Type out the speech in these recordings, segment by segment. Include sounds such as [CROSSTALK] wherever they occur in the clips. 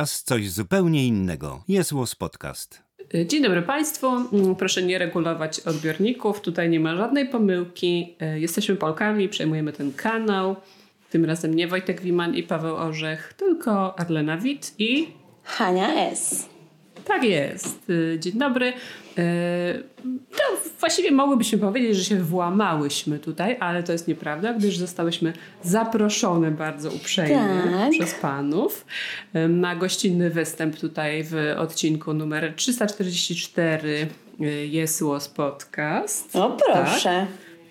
A teraz coś zupełnie innego. Jest Łos Podcast. Dzień dobry Państwu. Mm, Proszę nie regulować odbiorników. Tutaj nie ma żadnej pomyłki. E, Jesteśmy Polkami, przejmujemy ten kanał. Tym razem nie Wojtek Wiman i Paweł Orzech, tylko Arlena Wit i Hania S. tak jest. E, Dzień dobry. E, To właściwie mogłybyśmy powiedzieć, że się włamałyśmy tutaj, ale to jest nieprawda, gdyż zostałyśmy zaproszone bardzo uprzejmie Tak. przez panów e, na gościnny występ tutaj w odcinku numer 344 e, Jest Łos Podcast. O proszę.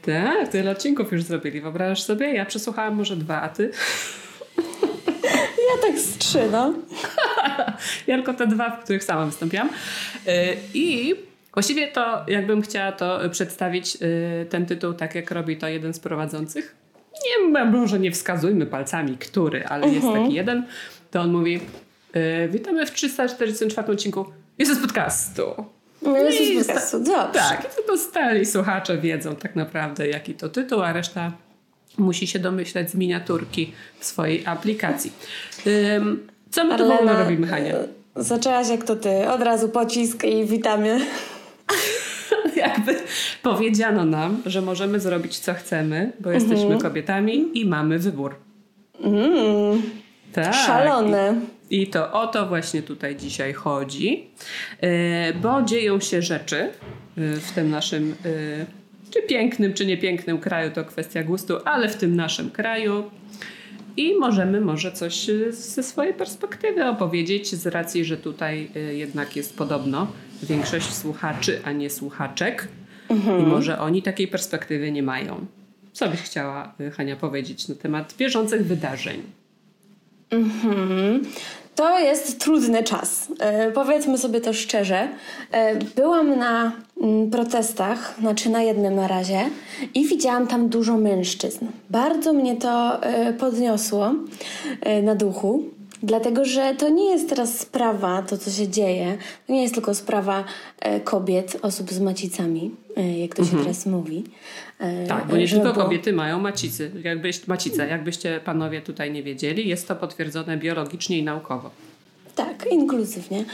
Tak, tyle odcinków już zrobili. Wyobrażasz sobie? Ja przesłuchałam może dwa, a ty? [LAUGHS] Ja tak z trzy, no. [LAUGHS] Ja tylko te dwa, w których sama wystąpiłam. Yy, I właściwie to, jakbym chciała to przedstawić, yy, ten tytuł, tak jak robi to jeden z prowadzących. Nie, może nie wskazujmy palcami, który, ale jest taki jeden. To on mówi, yy, witamy w 344 odcinku Jest z podcastu. No jest sta- podcastu, dobrze. Tak, i tylko stali słuchacze wiedzą tak naprawdę, jaki to tytuł, a reszta musi się domyślać z miniaturki w swojej aplikacji. Co my tu w ogóle robimy, Hania? e, Zaczęłaś jak to ty, od razu pocisk i witamy. Jakby powiedziano nam, że możemy zrobić co chcemy, bo jesteśmy kobietami i mamy wybór. Mm, Tak. szalone. I to o to właśnie tutaj dzisiaj chodzi, e, bo dzieją się rzeczy e, w tym naszym, e, czy pięknym, czy niepięknym kraju, to kwestia gustu, ale w tym naszym kraju. I możemy może coś ze swojej perspektywy opowiedzieć, z racji, że tutaj jednak jest podobno większość słuchaczy, a nie słuchaczek. I może oni takiej perspektywy nie mają. Co byś chciała, e, Hania, powiedzieć na temat bieżących wydarzeń? Mhm. To jest trudny czas. E, powiedzmy sobie to szczerze. E, byłam na mm, protestach, znaczy na jednym na razie, i widziałam tam dużo mężczyzn. Bardzo mnie to e, podniosło e, na duchu. Dlatego, że to nie jest teraz sprawa, to co się dzieje, to nie jest tylko sprawa e, kobiet, osób z macicami, e, jak to się teraz mówi. E, Tak, bo nie żeby tylko kobiety mają macicy. Jakbyś, macice, jakbyście panowie tutaj nie wiedzieli, jest to potwierdzone biologicznie i naukowo. Tak, inkluzywnie.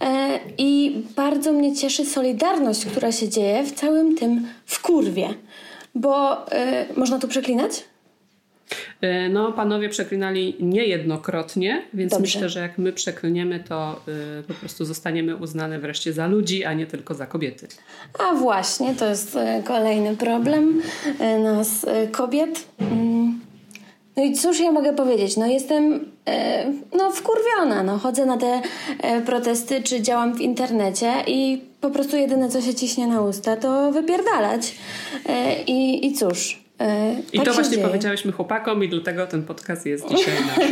E, I bardzo mnie cieszy solidarność, która się dzieje w całym tym wkurwie. Bo e, można tu przeklinać? E, No, panowie przeklinali niejednokrotnie, więc Dobrze. myślę, że jak my przeklniemy, to y, po prostu zostaniemy uznane wreszcie za ludzi, a nie tylko za kobiety. A właśnie, to jest e, kolejny problem e, nas, e, kobiet. Mm. No i cóż ja mogę powiedzieć? No jestem e, no wkurwiona. No. Chodzę na te e, protesty, czy działam w internecie i po prostu jedyne, co się ciśnie na usta, to wypierdalać. E, I, I cóż... e, I tak to właśnie dzieje. powiedziałyśmy chłopakom i dlatego ten podcast jest dzisiaj nasz.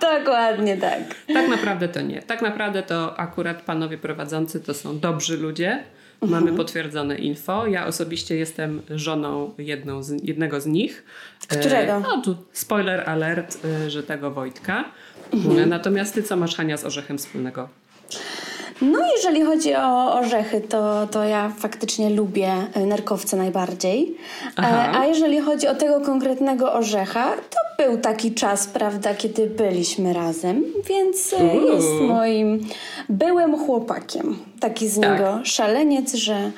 [LAUGHS] Dokładnie tak. Tak naprawdę to nie. Tak naprawdę to akurat panowie prowadzący to są dobrzy ludzie. Mamy potwierdzone info. Ja osobiście jestem żoną jedną z, jednego z nich. Którego? E, No tu spoiler alert, e, że tego Wojtka. E, Natomiast ty co masz Hania z Orzechem wspólnego? No, jeżeli chodzi o orzechy, to, to ja faktycznie lubię e, nerkowce najbardziej. E, Aha. A jeżeli chodzi o tego konkretnego orzecha, to był taki czas, prawda, kiedy byliśmy razem, więc e, Uuu. jest moim byłym chłopakiem. Taki z Tak. niego szaleniec, że,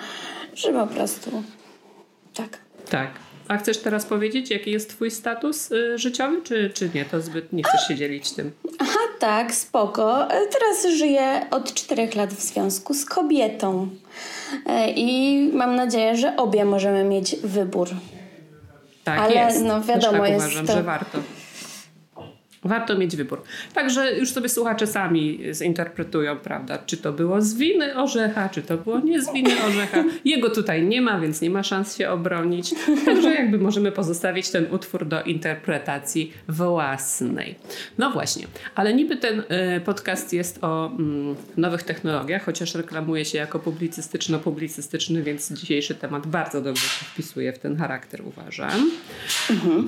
że po prostu tak. Tak. A chcesz teraz powiedzieć, jaki jest twój status y, życiowy, czy, czy nie? To zbyt nie chcesz się dzielić tym. Aha, tak, spoko. E, Teraz żyję od czterech lat w związku z kobietą. E, I mam nadzieję, że obie możemy mieć wybór. Tak Ale, jest. no, wiadomo, tak jest uważam, to- że warto. Warto mieć wybór. Także już sobie słuchacze sami zinterpretują, prawda, czy to było z winy orzecha, czy to było nie z winy orzecha. Jego tutaj nie ma, więc nie ma szans się obronić. Także jakby możemy pozostawić ten utwór do interpretacji własnej. No właśnie, ale niby ten y, podcast jest o mm, nowych technologiach, chociaż reklamuje się jako publicystyczno-publicystyczny, więc dzisiejszy temat bardzo dobrze się wpisuje w ten charakter, uważam.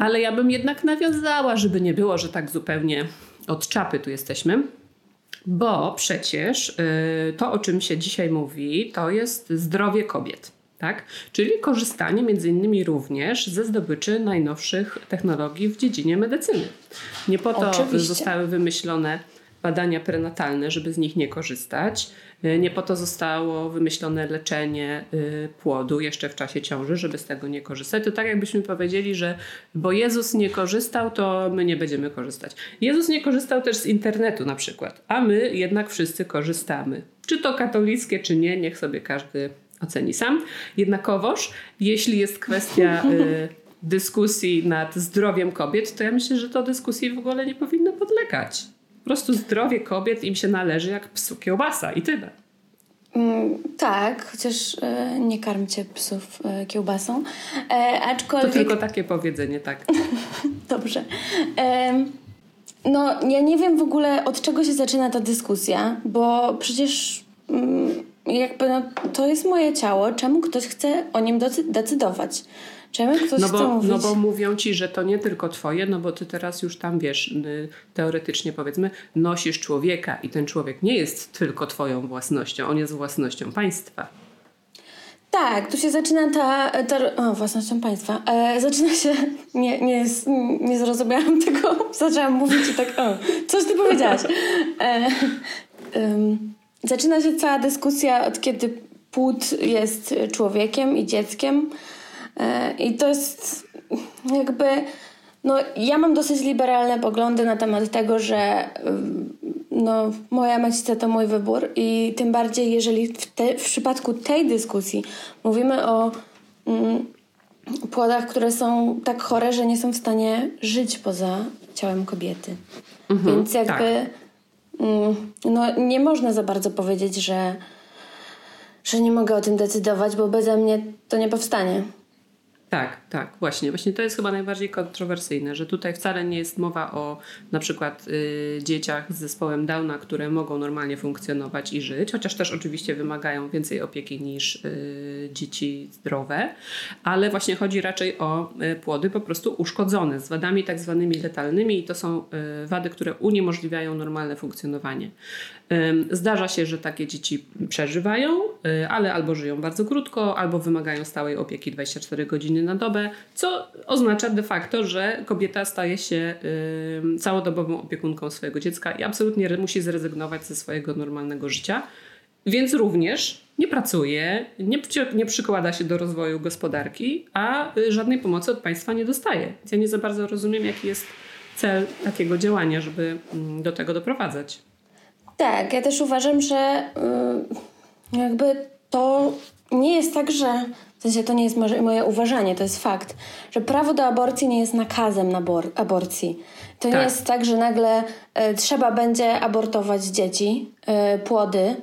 Ale ja bym jednak nawiązała, żeby nie było, że tak zupełnie od czapy tu jesteśmy. Bo przecież y, to, o czym się dzisiaj mówi, to jest zdrowie kobiet. Tak? Czyli korzystanie między innymi również ze zdobyczy najnowszych technologii w dziedzinie medycyny. Nie po to Oczywiście. zostały wymyślone badania prenatalne, żeby z nich nie korzystać. Y, Nie po to zostało wymyślone leczenie y, płodu jeszcze w czasie ciąży, żeby z tego nie korzystać. To tak jakbyśmy powiedzieli, że bo Jezus nie korzystał, to my nie będziemy korzystać. Jezus nie korzystał też z internetu na przykład, a my jednak wszyscy korzystamy. Czy to katolickie, czy nie, niech sobie każdy oceni sam. Jednakowoż, jeśli jest kwestia y, dyskusji nad zdrowiem kobiet, to ja myślę, że to dyskusji w ogóle nie powinno podlegać. Po prostu zdrowie kobiet im się należy jak psu kiełbasa i tyle. Mm, tak, chociaż e, nie karmcie psów e, kiełbasą. E, To aczkolwiek... tylko takie powiedzenie, tak. [LAUGHS] Dobrze. No, ja nie wiem w ogóle od czego się zaczyna ta dyskusja, bo przecież mm, jakby no, to jest moje ciało. Czemu ktoś chce o nim decy- decydować? Czemu ktoś No chce bo, mówić? no bo mówią ci, że to nie tylko twoje, no bo ty teraz już tam wiesz, y, teoretycznie powiedzmy, nosisz człowieka i ten człowiek nie jest tylko twoją własnością, on jest własnością państwa. Tak, tu się zaczyna ta, ta o, własnością państwa. E, zaczyna się, [LAUGHS] nie, nie, nie zrozumiałam [LAUGHS] tego, zaczęłam mówić i tak, o, coś ty powiedziałaś. E, em, zaczyna się cała dyskusja od kiedy płód jest człowiekiem i dzieckiem i to jest jakby, no ja mam dosyć liberalne poglądy na temat tego, że ym, no, moja macica to mój wybór i tym bardziej, jeżeli w, te, w przypadku tej dyskusji mówimy o mm, płodach, które są tak chore, że nie są w stanie żyć poza ciałem kobiety. Więc jakby mm, no, nie można za bardzo powiedzieć, że, że nie mogę o tym decydować, bo beze mnie to nie powstanie. Tak, tak, właśnie. Właśnie to jest chyba najbardziej kontrowersyjne, że tutaj wcale nie jest mowa o na przykład y, dzieciach z zespołem Downa, które mogą normalnie funkcjonować i żyć, chociaż też oczywiście wymagają więcej opieki niż y, dzieci zdrowe, ale właśnie chodzi raczej o y, płody po prostu uszkodzone z wadami tak zwanymi letalnymi i to są y, wady, które uniemożliwiają normalne funkcjonowanie. Zdarza się, że takie dzieci przeżywają, y, ale albo żyją bardzo krótko, albo wymagają stałej opieki 24 godziny na dobę, co oznacza de facto, że kobieta staje się całodobową opiekunką swojego dziecka i absolutnie musi zrezygnować ze swojego normalnego życia. Więc również nie pracuje, nie, nie przykłada się do rozwoju gospodarki, a y, żadnej pomocy od państwa nie dostaje. Więc ja nie za bardzo rozumiem, jaki jest cel takiego działania, żeby mm, do tego doprowadzać. Tak, ja też uważam, że y, jakby to nie jest tak, że w sensie to nie jest moje uważanie, to jest fakt, że prawo do aborcji nie jest nakazem na abor- aborcji. To nie Tak. jest tak, że nagle y, trzeba będzie abortować dzieci, y, płody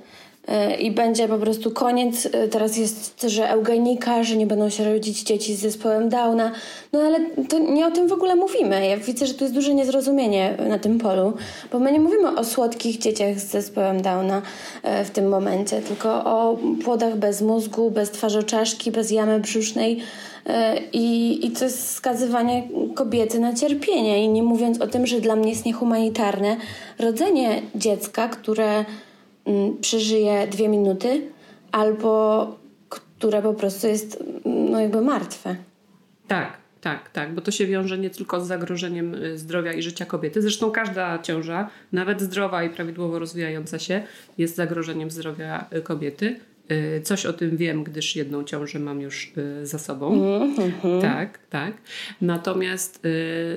i będzie po prostu koniec. Y, Teraz jest, że eugenika, że nie będą się rodzić dzieci z zespołem Downa. No ale to nie o tym w ogóle mówimy. Ja widzę, że tu jest duże niezrozumienie na tym polu, bo my nie mówimy o słodkich dzieciach z zespołem Downa e, w tym momencie, tylko o płodach bez mózgu, bez twarzoczaszki, bez jamy brzusznej. e, I, I to jest skazywanie kobiety na cierpienie. I nie mówiąc o tym, że dla mnie jest niehumanitarne rodzenie dziecka, które przeżyje dwie minuty, albo które po prostu jest mm, no jakby martwe. Tak, tak, tak, bo to się wiąże nie tylko z zagrożeniem y, zdrowia i życia kobiety. Zresztą każda ciąża, nawet zdrowa i prawidłowo rozwijająca się, jest zagrożeniem zdrowia y, kobiety. Y, Coś o tym wiem, gdyż jedną ciążę mam już za sobą. Tak, tak. Natomiast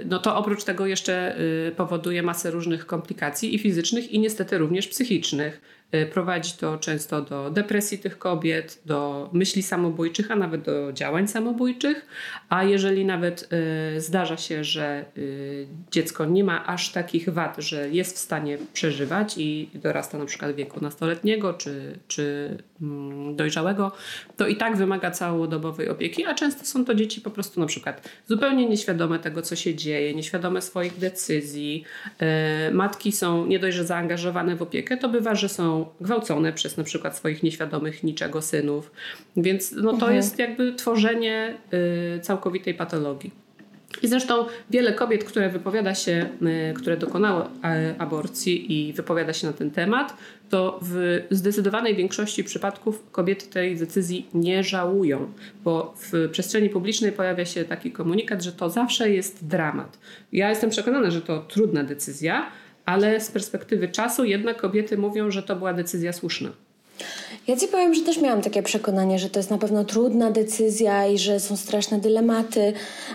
no to oprócz tego jeszcze powoduje masę różnych komplikacji i fizycznych, i niestety również psychicznych. Y, Prowadzi to często do depresji tych kobiet, do myśli samobójczych, a nawet do działań samobójczych. A jeżeli nawet y, zdarza się, że y, dziecko nie ma aż takich wad, że jest w stanie przeżywać i dorasta na przykład wieku nastoletniego czy, czy mm, dojrzałego, to i tak wymaga całodobowej opieki, a często są to dzieci po prostu na przykład zupełnie nieświadome tego, co się dzieje, nieświadome swoich decyzji. Matki są nie dość, że zaangażowane w opiekę, to bywa, że są gwałcone przez na przykład swoich nieświadomych niczego synów. Więc no, to jest jakby tworzenie y, całkowitej patologii. I zresztą wiele kobiet, które wypowiada się, y, które dokonały aborcji i wypowiada się na ten temat, to w zdecydowanej większości przypadków kobiety tej decyzji nie żałują, bo w przestrzeni publicznej pojawia się taki komunikat, że to zawsze jest dramat. Ja jestem przekonana, że to trudna decyzja, ale z perspektywy czasu jednak kobiety mówią, że to była decyzja słuszna. Ja ci powiem, że też miałam takie przekonanie, że to jest na pewno trudna decyzja i że są straszne dylematy,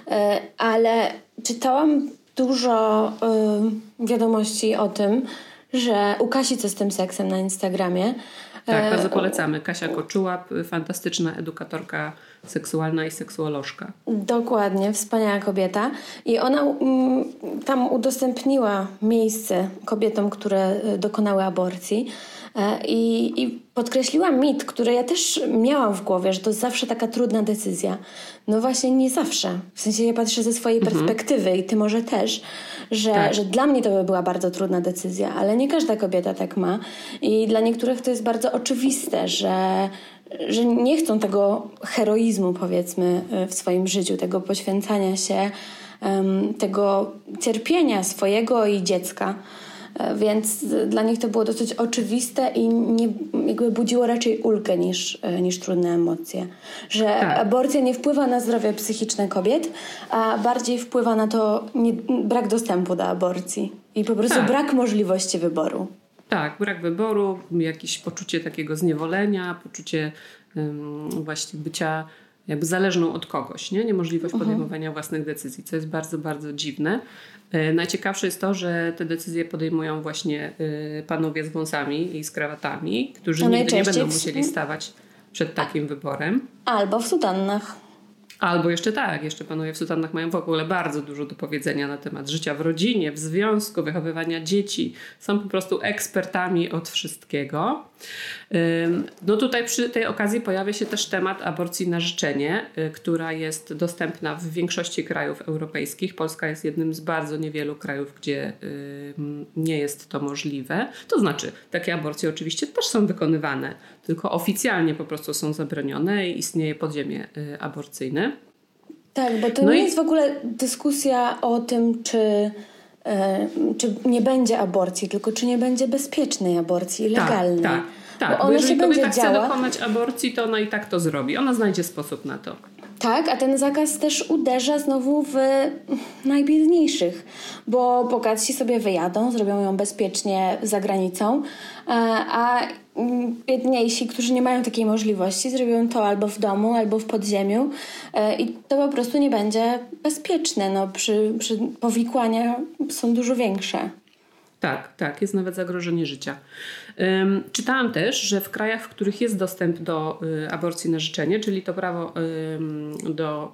e, ale czytałam dużo e, wiadomości o tym, że u Kasi co z tym seksem na Instagramie. Tak, bardzo polecamy. Kasia Koczułap, fantastyczna edukatorka seksualna i seksuolożka. Dokładnie, wspaniała kobieta. I ona mm, tam udostępniła miejsce kobietom, które dokonały aborcji. E, I, I podkreśliłam mit, który ja też miałam w głowie, że to jest zawsze taka trudna decyzja. No właśnie nie zawsze. W sensie ja patrzę ze swojej mhm. perspektywy i ty może też, że, tak. że dla mnie to by była bardzo trudna decyzja, ale nie każda kobieta tak ma. I dla niektórych to jest bardzo oczywiste, że, że nie chcą tego heroizmu, powiedzmy, w swoim życiu, tego poświęcania się, tego cierpienia swojego i dziecka. E, więc dla nich to było dosyć oczywiste i nie, jakby budziło raczej ulgę niż, e, niż trudne emocje. Że tak. aborcja nie wpływa na zdrowie psychiczne kobiet, a bardziej wpływa na to nie, brak dostępu do aborcji i po prostu tak. brak możliwości wyboru. Tak, brak wyboru, jakieś poczucie takiego zniewolenia, poczucie um, właśnie bycia jakby zależną od kogoś, nie? niemożliwość mhm. podejmowania własnych decyzji, co jest bardzo, bardzo dziwne. E, najciekawsze jest to, że te decyzje podejmują właśnie e, panowie z wąsami i z krawatami, którzy nigdy nie będą musieli stawać przed takim wyborem. Albo w sutannach. Albo jeszcze tak, jeszcze panowie w sutannach mają w ogóle bardzo dużo do powiedzenia na temat życia w rodzinie, w związku, wychowywania dzieci. Są po prostu ekspertami od wszystkiego. No tutaj przy tej okazji pojawia się też temat aborcji na życzenie, y, która jest dostępna w większości krajów europejskich. Polska jest jednym z bardzo niewielu krajów, gdzie nie jest to możliwe. To znaczy, takie aborcje oczywiście też są wykonywane, tylko oficjalnie po prostu są zabronione i istnieje podziemie y, aborcyjne. Tak, bo to no nie i... jest w ogóle dyskusja o tym, czy czy nie będzie aborcji, tylko czy nie będzie bezpiecznej aborcji, tak, legalnej. Tak, tak. tak bo, bo jeżeli kobieta chce działa... dokonać aborcji, to ona i tak to zrobi. Ona znajdzie sposób na to. Tak, a ten zakaz też uderza znowu w najbiedniejszych, bo bogatsi sobie wyjadą, zrobią ją bezpiecznie za granicą, a biedniejsi, którzy nie mają takiej możliwości, zrobią to albo w domu, albo w podziemiu e, i to po prostu nie będzie bezpieczne. No, przy, przy powikłania są dużo większe. Tak, tak, jest nawet zagrożenie życia. Czytałam też, że w krajach, w których jest dostęp do y, aborcji na życzenie, czyli to prawo do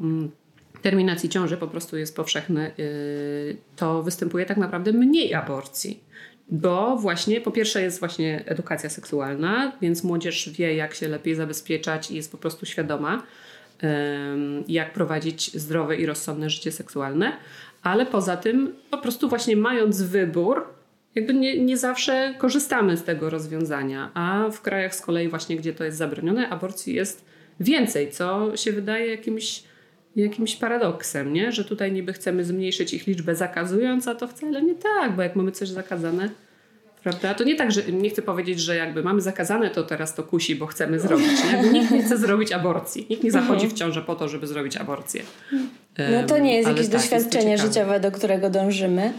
y, terminacji ciąży po prostu jest powszechne, y, to występuje tak naprawdę mniej aborcji. Bo właśnie, po pierwsze jest właśnie edukacja seksualna, więc młodzież wie, jak się lepiej zabezpieczać i jest po prostu świadoma, jak prowadzić zdrowe i rozsądne życie seksualne. Ale poza tym, po prostu właśnie mając wybór, jakby nie, nie zawsze korzystamy z tego rozwiązania, a w krajach z kolei właśnie, gdzie to jest zabronione, aborcji jest więcej, co się wydaje jakimś, jakimś paradoksem, nie? że tutaj niby chcemy zmniejszyć ich liczbę zakazując, a to wcale nie tak, bo jak mamy coś zakazane, Prawda? To nie tak, że nie chcę powiedzieć, że jakby mamy zakazane, to teraz to kusi, bo chcemy zrobić. Nie? Nikt nie chce zrobić aborcji. Nikt nie zachodzi w ciążę po to, żeby zrobić aborcję. No to nie jest jakieś tak, doświadczenie jest życiowe, do którego dążymy.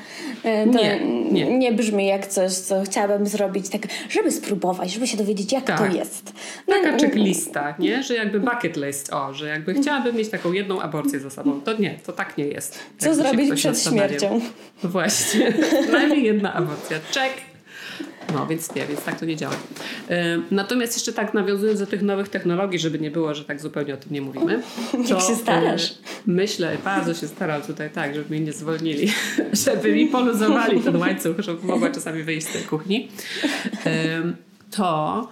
E, to nie, nie. nie brzmi jak coś, co chciałabym zrobić, tak, żeby spróbować, żeby się dowiedzieć, jak tak. to jest. No, Taka checklista, nie? Że jakby bucket list, o, że jakby chciałabym mieć taką jedną aborcję za sobą. To nie, to tak nie jest. Co zrobić przed śmiercią? Właśnie. [LAUGHS] Najmniej jedna aborcja. Check. No więc nie, więc tak to nie działa. Natomiast jeszcze tak nawiązując do tych nowych technologii, żeby nie było, że tak zupełnie o tym nie mówimy. [LAUGHS] Jak się starasz? Myślę, bardzo się staram tutaj tak, żeby mnie nie zwolnili, [LAUGHS] żeby mi poluzowali ten łańcuch, żeby mogła czasami wyjść z tej kuchni. To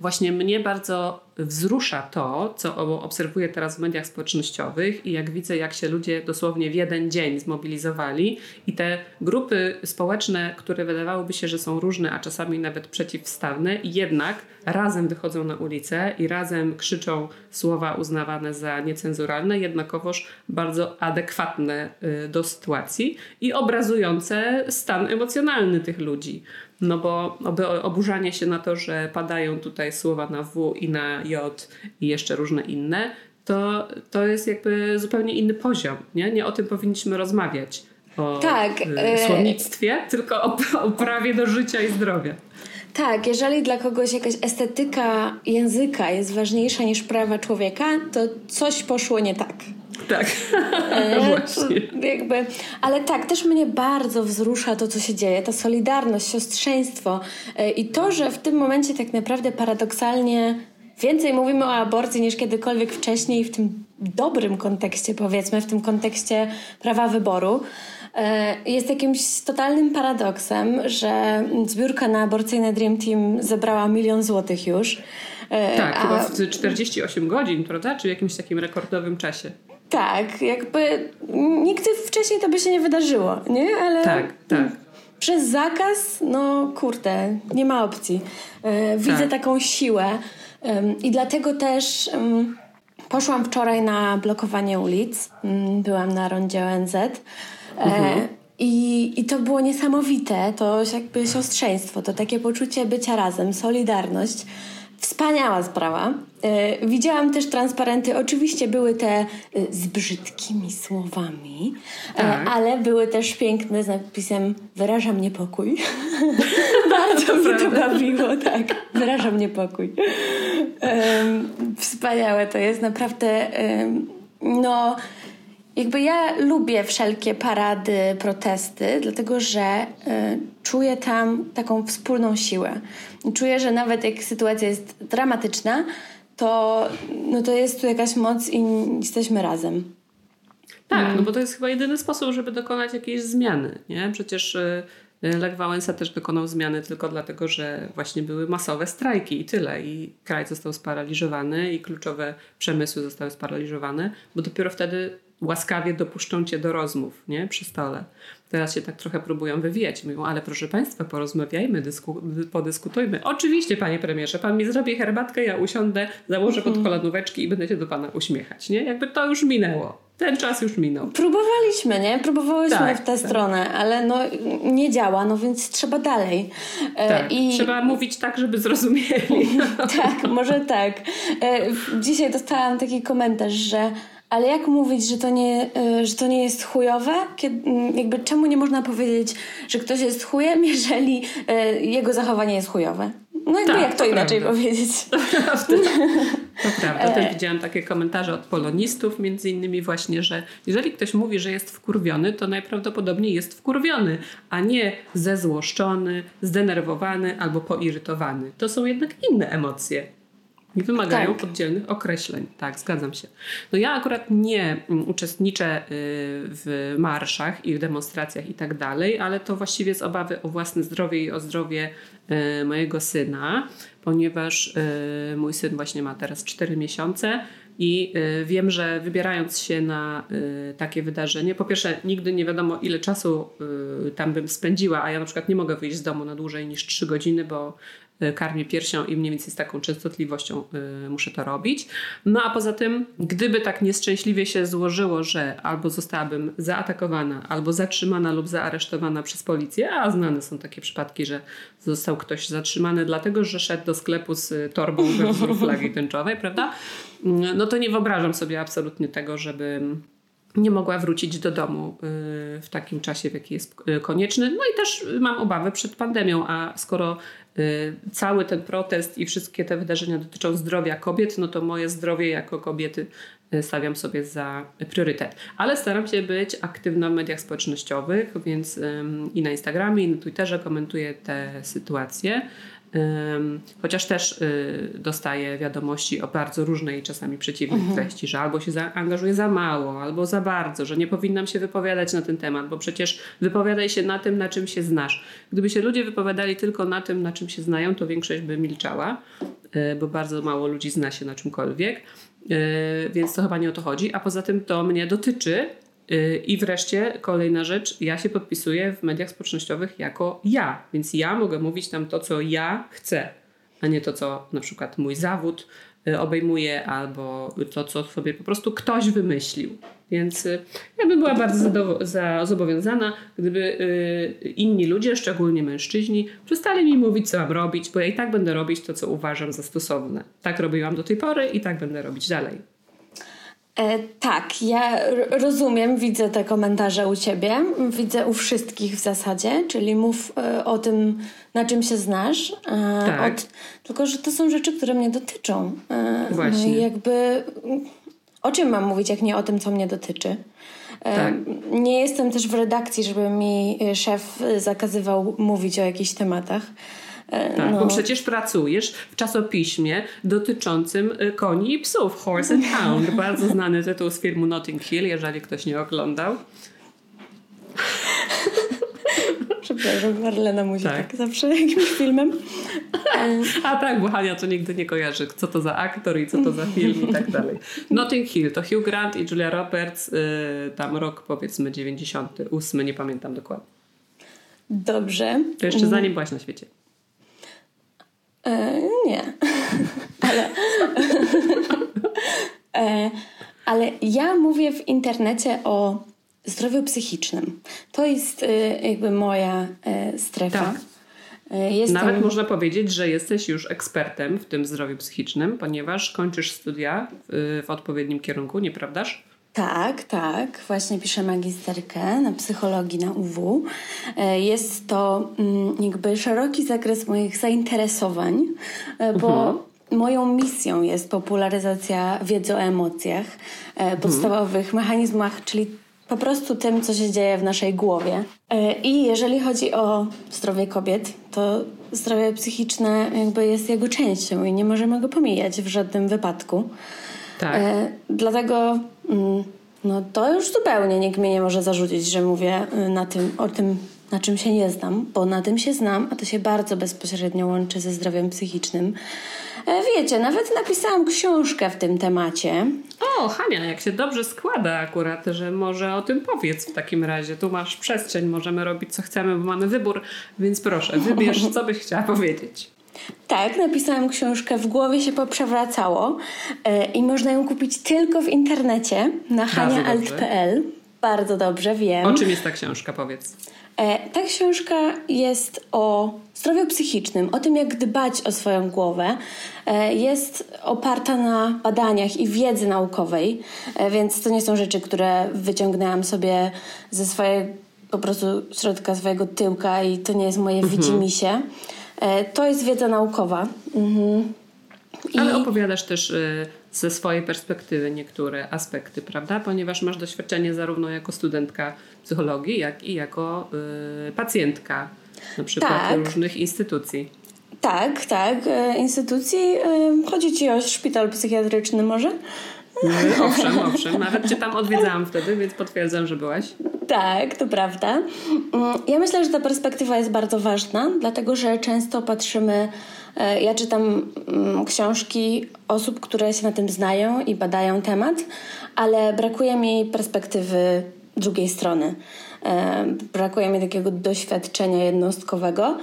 właśnie mnie bardzo wzrusza to, co obserwuję teraz w mediach społecznościowych i jak widzę, jak się ludzie dosłownie w jeden dzień zmobilizowali i te grupy społeczne, które wydawałoby się, że są różne, a czasami nawet przeciwstawne, jednak razem wychodzą na ulicę i razem krzyczą słowa uznawane za niecenzuralne, jednakowoż bardzo adekwatne y, do sytuacji i obrazujące stan emocjonalny tych ludzi. No bo oburzanie się na to, że padają tutaj słowa na W i na J i jeszcze różne inne, to, to jest jakby zupełnie inny poziom. Nie, nie o tym powinniśmy rozmawiać. O tak, y, słownictwie, tylko o, o prawie do życia i zdrowia. Tak, jeżeli dla kogoś jakaś estetyka języka jest ważniejsza niż prawa człowieka, to coś poszło nie tak. Tak, e, [LAUGHS] właśnie. Jakby, ale tak, też mnie bardzo wzrusza to, co się dzieje, ta solidarność, siostrzeństwo e, i to, że w tym momencie tak naprawdę paradoksalnie więcej mówimy o aborcji niż kiedykolwiek wcześniej w tym dobrym kontekście, powiedzmy, w tym kontekście prawa wyboru. E, jest jakimś totalnym paradoksem, że zbiórka na aborcyjne Dream Team zebrała milion złotych już. Tak, a... chyba w 48 godzin, prawda? Czy w jakimś takim rekordowym czasie. Tak, jakby nigdy wcześniej to by się nie wydarzyło, nie? Ale tak, tak. Przez zakaz, no kurde, nie ma opcji. E, widzę tak. taką siłę i dlatego też poszłam wczoraj na blokowanie ulic. Mm, byłam na rondzie ONZ. E, mhm. I, I to było niesamowite, to jakby siostrzeństwo, to takie poczucie bycia razem, solidarność. Wspaniała sprawa. E, widziałam też transparenty. Oczywiście były te e, z brzydkimi słowami, e, tak. ale były też piękne z napisem Wyrażam niepokój. [LAUGHS] Bardzo mnie to bawiło, tak. Wyrażam niepokój. Wspaniałe to jest naprawdę. No, jakby ja lubię wszelkie parady, protesty, dlatego że czuję tam taką wspólną siłę. Czuję, że nawet jak sytuacja jest dramatyczna, to, no to jest tu jakaś moc i jesteśmy razem. Tak, mm. no bo to jest chyba jedyny sposób, żeby dokonać jakiejś zmiany. Nie? Przecież y, Lech Wałęsa też dokonał zmiany tylko dlatego, że właśnie były masowe strajki i tyle. I kraj został sparaliżowany i kluczowe przemysły zostały sparaliżowane, bo dopiero wtedy łaskawie dopuszczą cię do rozmów nie? przy stole. Teraz się tak trochę próbują wywijać. Mówią, ale proszę Państwa, porozmawiajmy, dysku, podyskutujmy. Oczywiście, Panie Premierze, Pan mi zrobi herbatkę, ja usiądę, założę pod mhm. kolanóweczki i będę się do Pana uśmiechać. Nie? Jakby to już minęło. Ten czas już minął. Próbowaliśmy, nie? Próbowałyśmy tak, w tę tak. stronę, ale no nie działa, no więc trzeba dalej. E, tak, I... Trzeba mówić tak, żeby zrozumieli. [LAUGHS] tak, może tak. E, dzisiaj dostałam taki komentarz, że ale jak mówić, że to nie, e, że to nie jest chujowe? Kiedy, jakby czemu nie można powiedzieć, że ktoś jest chujem, [LAUGHS] jeżeli e, jego zachowanie jest chujowe? No jakby tak, jak to, to inaczej prawda. powiedzieć? [LAUGHS] To prawda. [LAUGHS] Też widziałam takie komentarze od polonistów, między innymi właśnie, że jeżeli ktoś mówi, że jest wkurwiony, to najprawdopodobniej jest wkurwiony, a nie zezłoszczony, zdenerwowany albo poirytowany. To są jednak inne emocje. Nie wymagają tak. oddzielnych określeń. Tak, zgadzam się. No ja akurat nie mm, uczestniczę y, w marszach i w demonstracjach i tak dalej, ale to właściwie z obawy o własne zdrowie i o zdrowie y, mojego syna, ponieważ y, mój syn właśnie ma teraz 4 miesiące i wiem, że wybierając się na takie wydarzenie, po pierwsze, nigdy nie wiadomo, ile czasu tam bym spędziła, a ja na przykład nie mogę wyjść z domu na dłużej niż 3 godziny, bo karmię piersią i mniej więcej z taką częstotliwością y, muszę to robić. No a poza tym, gdyby tak nieszczęśliwie się złożyło, że albo zostałabym zaatakowana, albo zatrzymana lub zaaresztowana przez policję, a znane są takie przypadki, że został ktoś zatrzymany dlatego, że szedł do sklepu z torbą we wzór [LAUGHS] flagi tęczowej, prawda? No to nie wyobrażam sobie absolutnie tego, żeby nie mogła wrócić do domu y, w takim czasie, w jaki jest konieczny. No i też mam obawy przed pandemią, a skoro Y, cały ten protest i wszystkie te wydarzenia dotyczą zdrowia kobiet, no to moje zdrowie jako kobiety y, stawiam sobie za priorytet. Ale staram się być aktywna w mediach społecznościowych, więc i na Instagramie, i na Twitterze komentuję te sytuacje. Chociaż też y, dostaję wiadomości o bardzo różnej, czasami przeciwnej mhm. treści, że albo się zaangażuję za mało, albo za bardzo, że nie powinnam się wypowiadać na ten temat, bo przecież wypowiadaj się na tym, na czym się znasz. Gdyby się ludzie wypowiadali tylko na tym, na czym się znają, to większość by milczała. e, bo bardzo mało ludzi zna się na czymkolwiek, e, więc to chyba nie o to chodzi. A poza tym to mnie dotyczy. E, I wreszcie kolejna rzecz, ja się podpisuję w mediach społecznościowych jako ja, więc ja mogę mówić tam to, co ja chcę, a nie to, co na przykład mój zawód y, obejmuje, albo to, co sobie po prostu ktoś wymyślił. Więc y, ja bym była bardzo za, zobowiązana, gdyby y, inni ludzie, szczególnie mężczyźni, przestali mi mówić, co mam robić, bo ja i tak będę robić to, co uważam za stosowne. Tak robiłam do tej pory i tak będę robić dalej. E, tak, ja rozumiem, widzę te komentarze u ciebie, widzę u wszystkich w zasadzie, czyli mów e, o tym, na czym się znasz. E, Tak. od, tylko, że to są rzeczy, które mnie dotyczą. E, Właśnie. No i jakby o czym mam mówić, jak nie o tym, co mnie dotyczy? E, Tak. Nie jestem też w redakcji, żeby mi e, szef zakazywał mówić o jakichś tematach. E, Tak, no. bo przecież pracujesz w czasopiśmie dotyczącym y, koni i psów, Horse and Hound. Bardzo znany tytuł z filmu Notting Hill, jeżeli ktoś nie oglądał. Przepraszam, Marlena musi Tak. tak, zawsze jakimś filmem. A tak, bo Hania to nigdy nie kojarzy, co to za aktor i co to za film i tak dalej. Notting Hill to Hugh Grant i Julia Roberts, tam rok powiedzmy 98, nie pamiętam dokładnie. Dobrze. To jeszcze zanim byłaś na świecie. E, nie. [LAUGHS] ale, [LAUGHS] e, ale ja mówię w internecie o zdrowiu psychicznym. To jest e, jakby moja e, strefa. Tak. E, Jestem, Nawet można powiedzieć, że jesteś już ekspertem w tym zdrowiu psychicznym, ponieważ kończysz studia w, w odpowiednim kierunku, nieprawdaż? Tak, tak. Właśnie piszę magisterkę na psychologii na UW. E, Jest to mm, jakby szeroki zakres moich zainteresowań, e, bo moją misją jest popularyzacja wiedzy o emocjach, e, podstawowych mechanizmach, czyli po prostu tym, co się dzieje w naszej głowie. I jeżeli chodzi o zdrowie kobiet, to zdrowie psychiczne jakby jest jego częścią i nie możemy go pomijać w żadnym wypadku. Tak. E, dlatego mm, no to już zupełnie nikt mnie nie może zarzucić, że mówię y, na tym, o tym, na czym się nie znam, bo na tym się znam, a to się bardzo bezpośrednio łączy ze zdrowiem psychicznym. E, wiecie, nawet napisałam książkę w tym temacie. O, Hania, jak się dobrze składa akurat, że może o tym powiedz w takim razie. Tu masz przestrzeń, możemy robić co chcemy, bo mamy wybór, więc proszę, wybierz, co byś chciała powiedzieć. Tak, napisałam książkę W głowie się poprzewracało e, i można ją kupić tylko w internecie na haniaalt.pl. Bardzo dobrze, wiem. O czym jest ta książka, powiedz? E, Ta książka jest o zdrowiu psychicznym, o tym, jak dbać o swoją głowę. E, Jest oparta na badaniach i wiedzy naukowej, e, więc to nie są rzeczy, które wyciągnęłam sobie ze swojego po prostu środka swojego tyłka i to nie jest moje widzimisię. E, To jest wiedza naukowa. Mhm. I- Ale opowiadasz też y, ze swojej perspektywy niektóre aspekty, prawda? Ponieważ masz doświadczenie zarówno jako studentka psychologii, jak i jako y, pacjentka na przykład Tak. różnych instytucji. Tak, tak. e, Instytucji. e, Chodzi ci o szpital psychiatryczny może? Y, owszem, owszem. Nawet cię tam odwiedzałam wtedy, więc potwierdzam, że byłaś. Tak, to prawda. Mm, Ja myślę, że ta perspektywa jest bardzo ważna, dlatego że często patrzymy. e, Ja czytam mm, książki osób, które się na tym znają i badają temat, ale brakuje mi perspektywy drugiej strony. E, Brakuje mi takiego doświadczenia jednostkowego.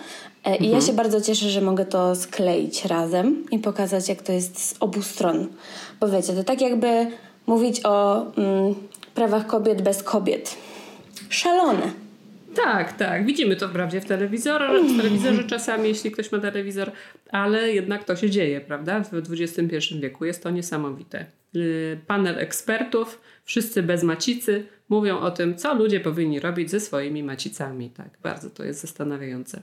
E, I ja się bardzo cieszę, że mogę to skleić razem i pokazać, jak to jest z obu stron. Bo wiecie, to tak jakby mówić o mm, prawach kobiet bez kobiet. Szalone. Tak, tak. Widzimy to wprawdzie w telewizorze, w telewizorze czasami, jeśli ktoś ma telewizor, ale jednak to się dzieje, prawda? W XXI wieku jest to niesamowite. Yy, Panel ekspertów, wszyscy bez macicy, mówią o tym, co ludzie powinni robić ze swoimi macicami. Tak, bardzo to jest zastanawiające.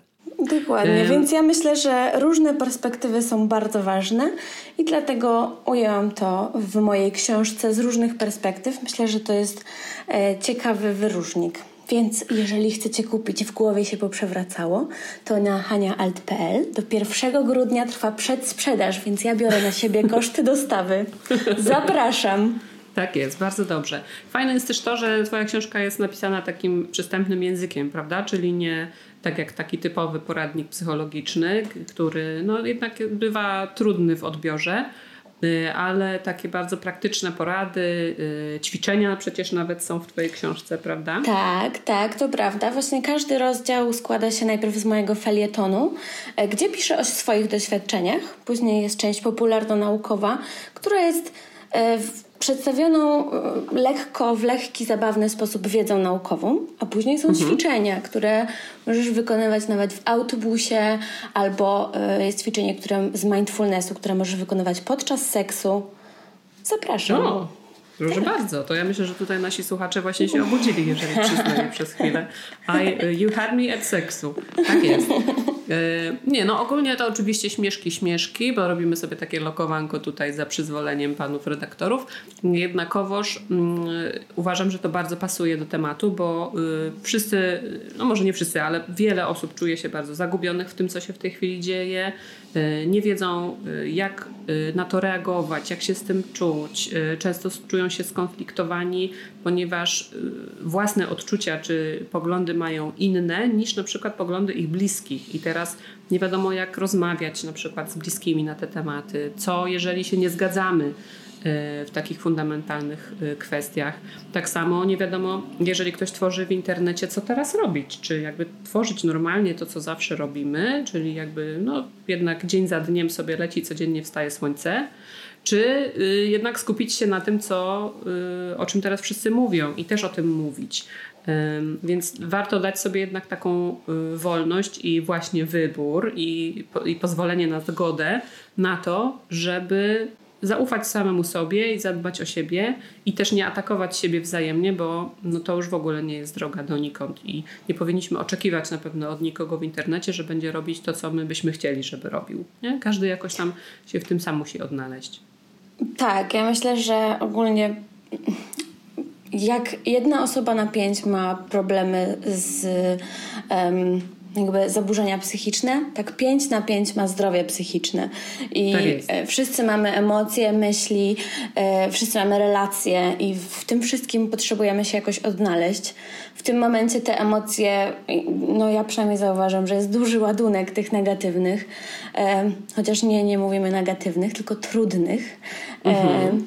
Dokładnie, Em. więc ja myślę, że różne perspektywy są bardzo ważne i dlatego ujęłam to w mojej książce z różnych perspektyw. Myślę, że to jest e, ciekawy wyróżnik. Więc jeżeli chcecie kupić W głowie się poprzewracało, to na haniaalt.pl do 1 grudnia trwa przedsprzedaż, więc ja biorę na siebie koszty dostawy. [LAUGHS] Zapraszam. Tak jest, bardzo dobrze. Fajne jest też to, że Twoja książka jest napisana takim przystępnym językiem, prawda? Czyli nie tak jak taki typowy poradnik psychologiczny, który no, jednak bywa trudny w odbiorze Y, ale takie bardzo praktyczne porady, y, ćwiczenia przecież nawet są w Twojej książce, prawda? Tak, tak, to prawda. Właśnie każdy rozdział składa się najpierw z mojego felietonu, e, gdzie piszę o swoich doświadczeniach. Później jest część popularno-naukowa, która jest e, przedstawioną e, lekko, w lekki, zabawny sposób wiedzą naukową, a później są mhm. ćwiczenia, które możesz wykonywać nawet w autobusie, albo e, jest ćwiczenie które, z mindfulnessu, które możesz wykonywać podczas seksu. Zapraszam. No. Proszę bardzo, to ja myślę, że tutaj nasi słuchacze właśnie się obudzili, jeżeli przysnęli przez chwilę. [LAUGHS] I, you had me at seksu. Tak jest. E, nie, no ogólnie to oczywiście śmieszki, śmieszki, bo robimy sobie takie lokowanko tutaj za przyzwoleniem panów redaktorów. Jednakowoż mm, uważam, że to bardzo pasuje do tematu, bo y, wszyscy, no może nie wszyscy, ale wiele osób czuje się bardzo zagubionych w tym, co się w tej chwili dzieje. Y, nie wiedzą, y, jak na to reagować, jak się z tym czuć. Często czują się skonfliktowani, ponieważ własne odczucia czy poglądy mają inne niż na przykład poglądy ich bliskich. I teraz nie wiadomo, jak rozmawiać na przykład z bliskimi na te tematy, co jeżeli się nie zgadzamy e, w takich fundamentalnych e, kwestiach. Tak samo nie wiadomo, jeżeli ktoś tworzy w internecie, co teraz robić. Czy jakby tworzyć normalnie to, co zawsze robimy, czyli jakby no, jednak dzień za dniem sobie leci, codziennie wstaje słońce, czy y, jednak skupić się na tym, co, y, o czym teraz wszyscy mówią i też o tym mówić. Więc warto dać sobie jednak taką y, wolność i właśnie wybór i, i pozwolenie na zgodę na to, żeby zaufać samemu sobie i zadbać o siebie i też nie atakować siebie wzajemnie, bo no to już w ogóle nie jest droga donikąd i nie powinniśmy oczekiwać na pewno od nikogo w internecie, że będzie robić to, co my byśmy chcieli, żeby robił. Nie? Każdy jakoś tam się w tym sam musi odnaleźć. Tak, ja myślę, że ogólnie jak jedna osoba na pięć ma problemy z um, jakby zaburzenia psychiczne, tak pięć na pięć ma zdrowie psychiczne. I tak wszyscy mamy emocje, myśli, e, wszyscy mamy relacje i w tym wszystkim potrzebujemy się jakoś odnaleźć. W tym momencie te emocje, no ja przynajmniej zauważam, że jest duży ładunek tych negatywnych, e, chociaż nie, nie mówimy negatywnych, tylko trudnych. Mhm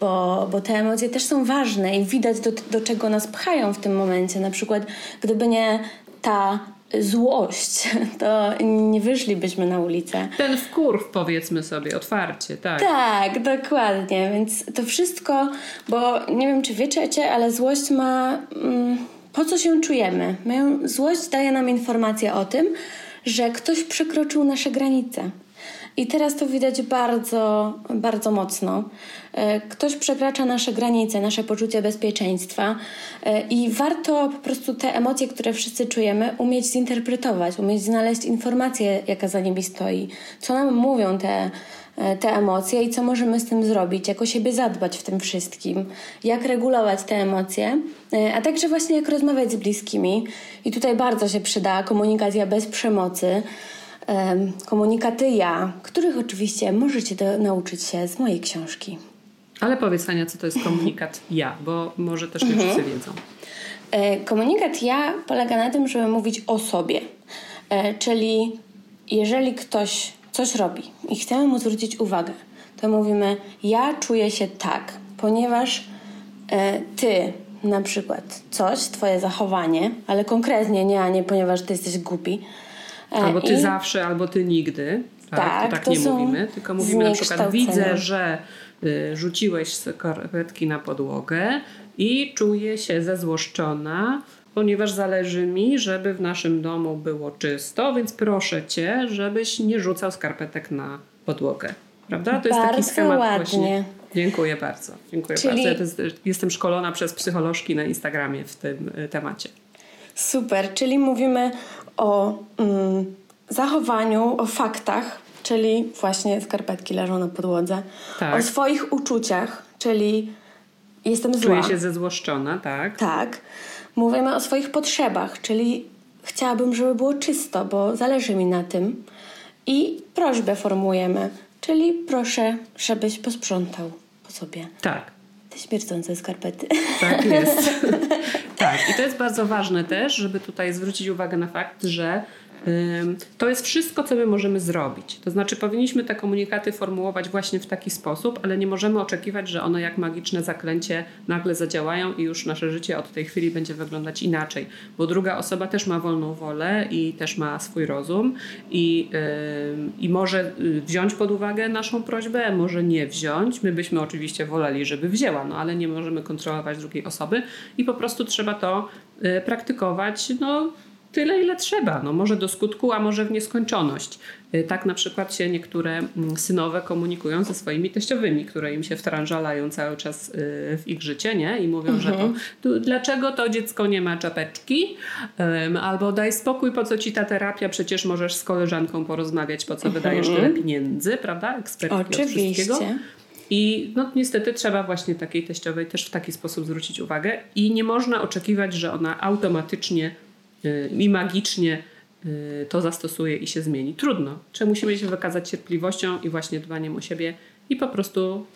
bo, bo te emocje też są ważne i widać do, do czego nas pchają w tym momencie. Na przykład, gdyby nie ta złość, [LAUGHS] to nie wyszlibyśmy na ulicę. Ten wkurw, powiedzmy sobie, otwarcie, tak. Tak, dokładnie. Więc to wszystko, bo nie wiem, czy wiecie, ale złość ma. Mm, po co się czujemy? złość daje nam informację o tym, że ktoś przekroczył nasze granice. I teraz to widać bardzo, bardzo mocno. E, ktoś przekracza nasze granice, nasze poczucie bezpieczeństwa e, i warto po prostu te emocje, które wszyscy czujemy, umieć zinterpretować, umieć znaleźć informację, jaka za nimi stoi, co nam mówią te, e, te emocje i co możemy z tym zrobić, jak o siebie zadbać w tym wszystkim, jak regulować te emocje, a także właśnie jak rozmawiać z bliskimi. I tutaj bardzo się przyda komunikacja bez przemocy komunikaty ja, których oczywiście możecie do, nauczyć się z mojej książki. Ale powiedz Ania, co to jest komunikat ja, bo może też nie wszyscy mhm. wiedzą. E, komunikat ja polega na tym, żeby mówić o sobie. E, czyli jeżeli ktoś coś robi i chcemy mu zwrócić uwagę, to mówimy ja czuję się tak, ponieważ e, ty na przykład coś, twoje zachowanie, ale konkretnie nie, a nie ponieważ ty jesteś głupi, Albo ty I... zawsze, albo ty nigdy. Tak, tak, tak nie mówimy, tylko mówimy na przykład widzę, że y, rzuciłeś skarpetki na podłogę i czuję się zezłoszczona, ponieważ zależy mi, żeby w naszym domu było czysto, więc proszę cię, żebyś nie rzucał skarpetek na podłogę. Prawda? To jest bardzo taki schemat ładnie. Właśnie. Dziękuję bardzo. Dziękuję Czyli... bardzo. Ja jestem szkolona przez psycholożki na Instagramie w tym y, temacie. Super, czyli mówimy o mm, zachowaniu, o faktach, czyli właśnie skarpetki leżą na podłodze, tak. o swoich uczuciach, czyli jestem zła. Czuję się zezłoszczona, tak? Tak. Mówimy o swoich potrzebach, czyli chciałabym, żeby było czysto, bo zależy mi na tym. I prośbę formujemy, czyli proszę, żebyś posprzątał po sobie. Tak. Te śmierdzące skarpety. Tak jest. [LAUGHS] tak. I to jest bardzo ważne też, żeby tutaj zwrócić uwagę na fakt, że to jest wszystko, co my możemy zrobić. To znaczy, powinniśmy te komunikaty formułować właśnie w taki sposób, ale nie możemy oczekiwać, że one jak magiczne zaklęcie nagle zadziałają i już nasze życie od tej chwili będzie wyglądać inaczej, bo druga osoba też ma wolną wolę i też ma swój rozum i, yy, i może y, wziąć pod uwagę naszą prośbę, może nie wziąć. My byśmy oczywiście woleli, żeby wzięła, no ale nie możemy kontrolować drugiej osoby i po prostu trzeba to yy, praktykować. No, tyle, ile trzeba. No, może do skutku, a może w nieskończoność. Y, tak na przykład się niektóre mm, synowe komunikują ze swoimi teściowymi, które im się wtrążalają cały czas y, w ich życie nie? i mówią, mhm. że to, to, dlaczego to dziecko nie ma czapeczki? Um, albo daj spokój, po co ci ta terapia? Przecież możesz z koleżanką porozmawiać, po co mhm. wydajesz tyle pieniędzy, prawda? Ekspertki Oczywiście. I no, niestety trzeba właśnie takiej teściowej też w taki sposób zwrócić uwagę i nie można oczekiwać, że ona automatycznie i magicznie y, to zastosuje i się zmieni. Trudno. Czy musimy się wykazać cierpliwością i właśnie dbaniem o siebie i po prostu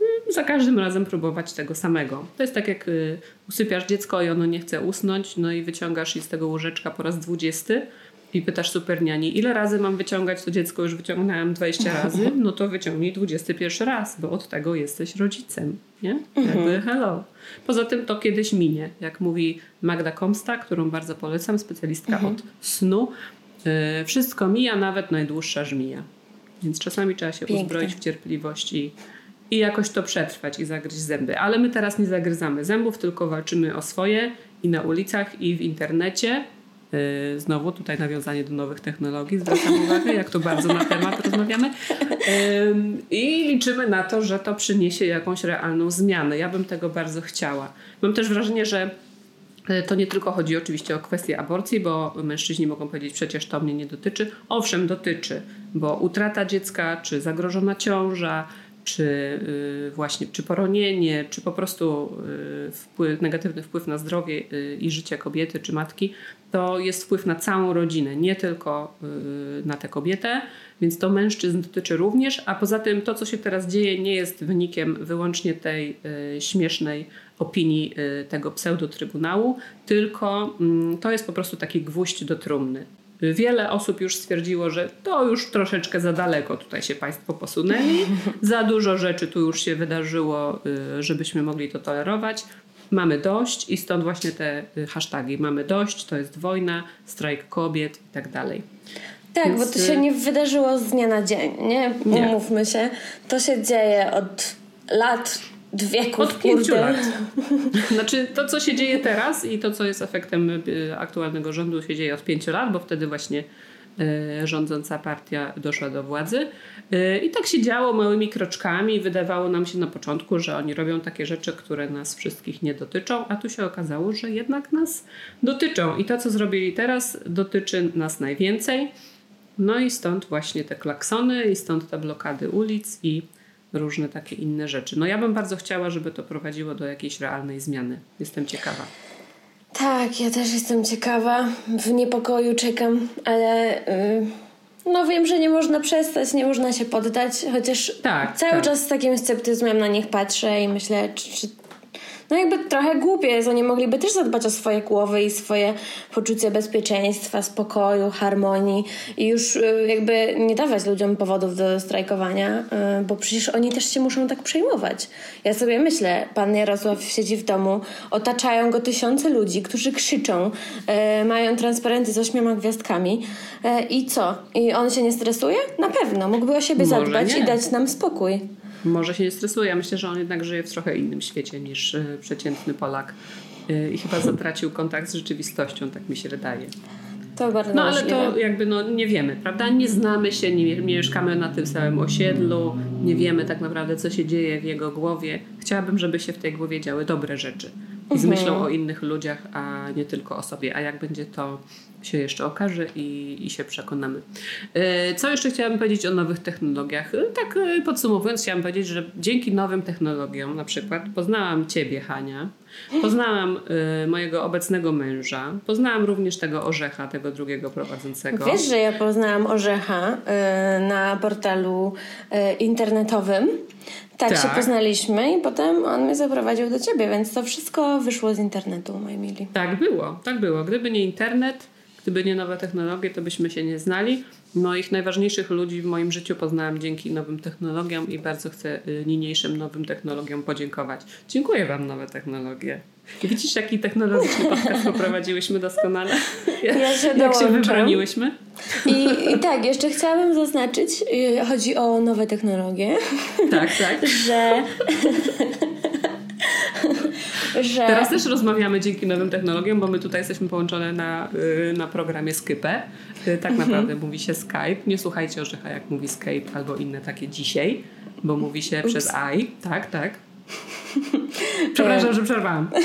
mm, za każdym razem próbować tego samego. To jest tak jak y, usypiasz dziecko i ono nie chce usnąć, no i wyciągasz je z tego łóżeczka po raz dwudziesty i pytasz superniani, ile razy mam wyciągać to dziecko, już wyciągnąłem 20 [LAUGHS] razy, no to wyciągnij 21 raz, bo od tego jesteś rodzicem, nie? Jakby mhm. hello. Poza tym to kiedyś minie, jak mówi Magda Komsta, którą bardzo polecam, specjalistka mhm. od snu. Y, wszystko mija, nawet najdłuższa żmija. Więc czasami trzeba się Piękne. uzbroić w cierpliwość i, jakoś to przetrwać i zagryźć zęby. Ale my teraz nie zagryzamy zębów, tylko walczymy o swoje i na ulicach, i w internecie znowu tutaj nawiązanie do nowych technologii, zwracam uwagę, jak to bardzo na temat rozmawiamy. I liczymy na to, że to przyniesie jakąś realną zmianę. Ja bym tego bardzo chciała. Mam też wrażenie, że y, to nie tylko chodzi oczywiście o kwestię aborcji, bo mężczyźni mogą powiedzieć, przecież to mnie nie dotyczy. Owszem, dotyczy, bo utrata dziecka, czy zagrożona ciąża, czy y, właśnie czy poronienie, czy po prostu y, wpływ, negatywny wpływ na zdrowie y, i życie kobiety czy matki, to jest wpływ na całą rodzinę, nie tylko na tę kobietę, więc to mężczyzn dotyczy również, a poza tym to, co się teraz dzieje, nie jest wynikiem wyłącznie tej śmiesznej opinii tego pseudotrybunału, tylko mm, to jest po prostu taki gwóźdź do trumny. Wiele osób już stwierdziło, że to już troszeczkę za daleko tutaj się Państwo posunęli. [LAUGHS] Za dużo rzeczy tu już się wydarzyło, y, żebyśmy mogli to tolerować. Mamy dość i stąd właśnie te y, hasztagi. Mamy dość, to jest wojna, strajk kobiet i tak dalej. Tak, Więc... bo to się y, nie wydarzyło z dnia na dzień, nie? Umówmy nie. się. To się dzieje od lat wieków. Od pięciu lat. [LAUGHS] Znaczy to, co się dzieje teraz i to, co jest efektem y, aktualnego rządu się dzieje od pięciu lat, bo wtedy właśnie y, rządząca partia doszła do władzy. Y, I tak się działo małymi kroczkami. Wydawało nam się na początku, że oni robią takie rzeczy, które nas wszystkich nie dotyczą, a tu się okazało, że jednak nas dotyczą. I to, co zrobili teraz, dotyczy nas najwięcej. No i stąd właśnie te klaksony, i stąd te blokady ulic, i różne takie inne rzeczy. No ja bym bardzo chciała, żeby to prowadziło do jakiejś realnej zmiany. Jestem ciekawa. Tak, ja też jestem ciekawa. W niepokoju czekam, ale yy, no wiem, że nie można przestać, nie można się poddać, chociaż tak, cały tak. czas z takim sceptyzmem na nich patrzę i myślę, czy, czy no jakby trochę głupie jest. Oni mogliby też zadbać o swoje głowy i swoje poczucie bezpieczeństwa, spokoju, harmonii i już y, jakby nie dawać ludziom powodów do strajkowania, y, bo przecież oni też się muszą tak przejmować. Ja sobie myślę, pan Jarosław siedzi w domu, otaczają go tysiące ludzi, którzy krzyczą, y, mają transparenty z ośmioma gwiazdkami i co? I on się nie stresuje? Na pewno. Mógłby o siebie Może zadbać nie. i dać nam spokój. Może się nie stresuje. Ja myślę, że on jednak żyje w trochę innym świecie niż e, przeciętny Polak e, i chyba zatracił kontakt z rzeczywistością, tak mi się wydaje. To bardzo No ale to jakby no, nie wiemy, prawda? Nie znamy się, nie, nie mieszkamy na tym samym osiedlu, nie wiemy tak naprawdę, co się dzieje w jego głowie. Chciałabym, żeby się w tej głowie działy dobre rzeczy i z mhm. myślą o innych ludziach, a nie tylko o sobie. A jak będzie to się jeszcze okaże i, i się przekonamy. E, co jeszcze chciałabym powiedzieć o nowych technologiach? E, tak e, podsumowując, chciałam powiedzieć, że dzięki nowym technologiom, na przykład poznałam Ciebie, Hania, poznałam mojego obecnego męża, poznałam również tego Orzecha, tego drugiego prowadzącego. Wiesz, że ja poznałam Orzecha na portalu internetowym Tak, Tak. się poznaliśmy i potem on mnie zaprowadził do ciebie, więc to wszystko wyszło z internetu, moi mili. Tak było, tak było. Gdyby nie internet, gdyby nie nowe technologie, to byśmy się nie znali. Moich najważniejszych ludzi w moim życiu poznałam dzięki nowym technologiom i bardzo chcę y, niniejszym nowym technologiom podziękować. Dziękuję Wam, nowe technologie. Widzisz, jaki technologiczny [LAUGHS] podcast poprowadziłyśmy doskonale? Ja się Jak się wybroniłyśmy? I, I tak, jeszcze chciałabym zaznaczyć, y, chodzi o nowe technologie, Tak, tak. [LAUGHS] że... [LAUGHS] że Teraz też rozmawiamy dzięki nowym technologiom, bo my tutaj jesteśmy połączone na, y, na programie Skype. Y, Tak naprawdę mówi się Skype. Nie słuchajcie Orzecha, jak mówi Skype albo inne takie dzisiaj, bo mówi się przez I. Tak, tak. [LAUGHS] Przepraszam, że przerwałam. [LAUGHS]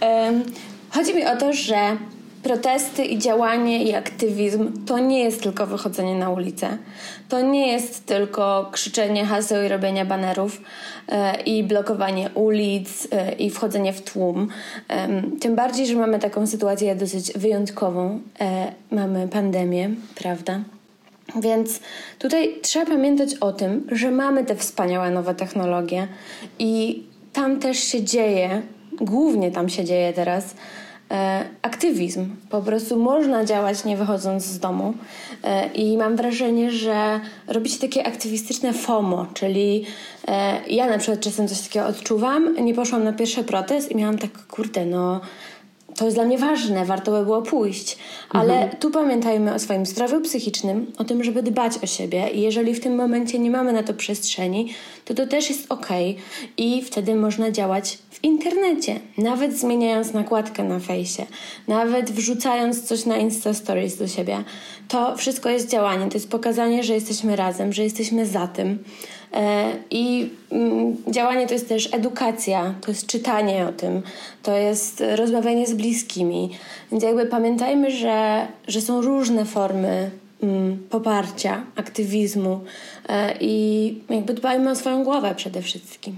Em, Chodzi mi o to, że protesty i działanie i aktywizm to nie jest tylko wychodzenie na ulicę. To nie jest tylko krzyczenie haseł i robienie banerów e, i blokowanie ulic e, i wchodzenie w tłum. Em, Tym bardziej, że mamy taką sytuację dosyć wyjątkową. E, Mamy pandemię, prawda? Więc tutaj trzeba pamiętać o tym, że mamy te wspaniałe nowe technologie i tam też się dzieje, głównie tam się dzieje teraz, e, aktywizm. Po prostu można działać nie wychodząc z domu e, i mam wrażenie, że robi się takie aktywistyczne FOMO, czyli e, ja na przykład czasem coś takiego odczuwam, nie poszłam na pierwszy protest i miałam tak, kurde, no to jest dla mnie ważne, warto by było pójść. Ale tu pamiętajmy o swoim zdrowiu psychicznym, o tym, żeby dbać o siebie i jeżeli w tym momencie nie mamy na to przestrzeni, to to też jest ok i wtedy można działać w internecie, nawet zmieniając nakładkę na fejsie, nawet wrzucając coś na Insta Stories do siebie. To wszystko jest działanie, to jest pokazanie, że jesteśmy razem, że jesteśmy za tym. E, I mm, działanie to jest też edukacja, to jest czytanie o tym, to jest rozmawianie z bliskimi. Więc jakby pamiętajmy, że, że są różne formy mm, poparcia, aktywizmu e, i jakby dbajmy o swoją głowę przede wszystkim.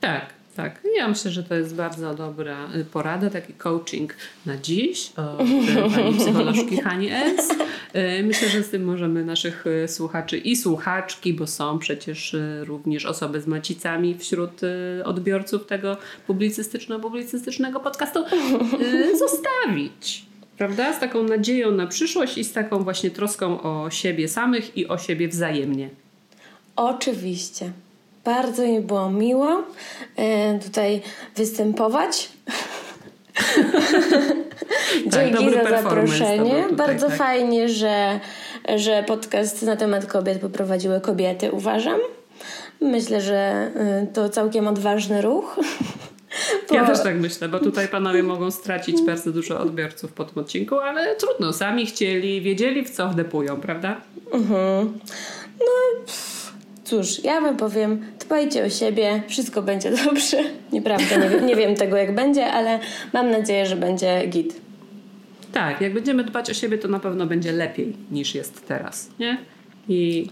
Tak, tak. Ja myślę, że to jest bardzo dobra y, porada, taki coaching na dziś od [LAUGHS] pani psycholożki Hani S. Y, Myślę, że z tym możemy naszych y, słuchaczy i słuchaczki, bo są przecież również osoby z macicami wśród odbiorców tego publicystyczno-publicystycznego podcastu, [LAUGHS] zostawić. Prawda? Z taką nadzieją na przyszłość i z taką właśnie troską o siebie samych i o siebie wzajemnie. Oczywiście. Bardzo mi było miło e, tutaj występować. Dzięki dobry za zaproszenie. tutaj, Bardzo tak. fajnie, że, że podcast na temat kobiet poprowadziły kobiety, uważam. Myślę, że y, to całkiem odważny ruch. [LAUGHS] Ja Bo- też tak myślę, bo tutaj panowie mogą stracić bardzo dużo odbiorców po tym odcinku, ale trudno, sami chcieli, wiedzieli w co wdepują, prawda? Cóż, ja wam powiem, dbajcie o siebie, wszystko będzie dobrze. [LAUGHS] Nieprawda, nie, wiem- nie wiem tego jak będzie, ale mam nadzieję, że będzie git. Tak, jak będziemy dbać o siebie, to na pewno będzie lepiej niż jest teraz, nie? I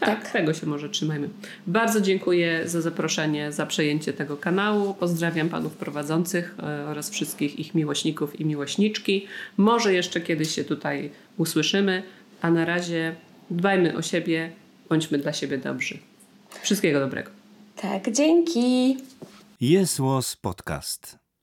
tak, Tak. tego się może trzymajmy. Bardzo dziękuję za zaproszenie, za przejęcie tego kanału. Pozdrawiam panów prowadzących e, oraz wszystkich ich miłośników i miłośniczki. Może jeszcze kiedyś się tutaj usłyszymy, a na razie dbajmy o siebie, bądźmy dla siebie dobrzy. Wszystkiego dobrego. Tak, dzięki. Jest Podcast.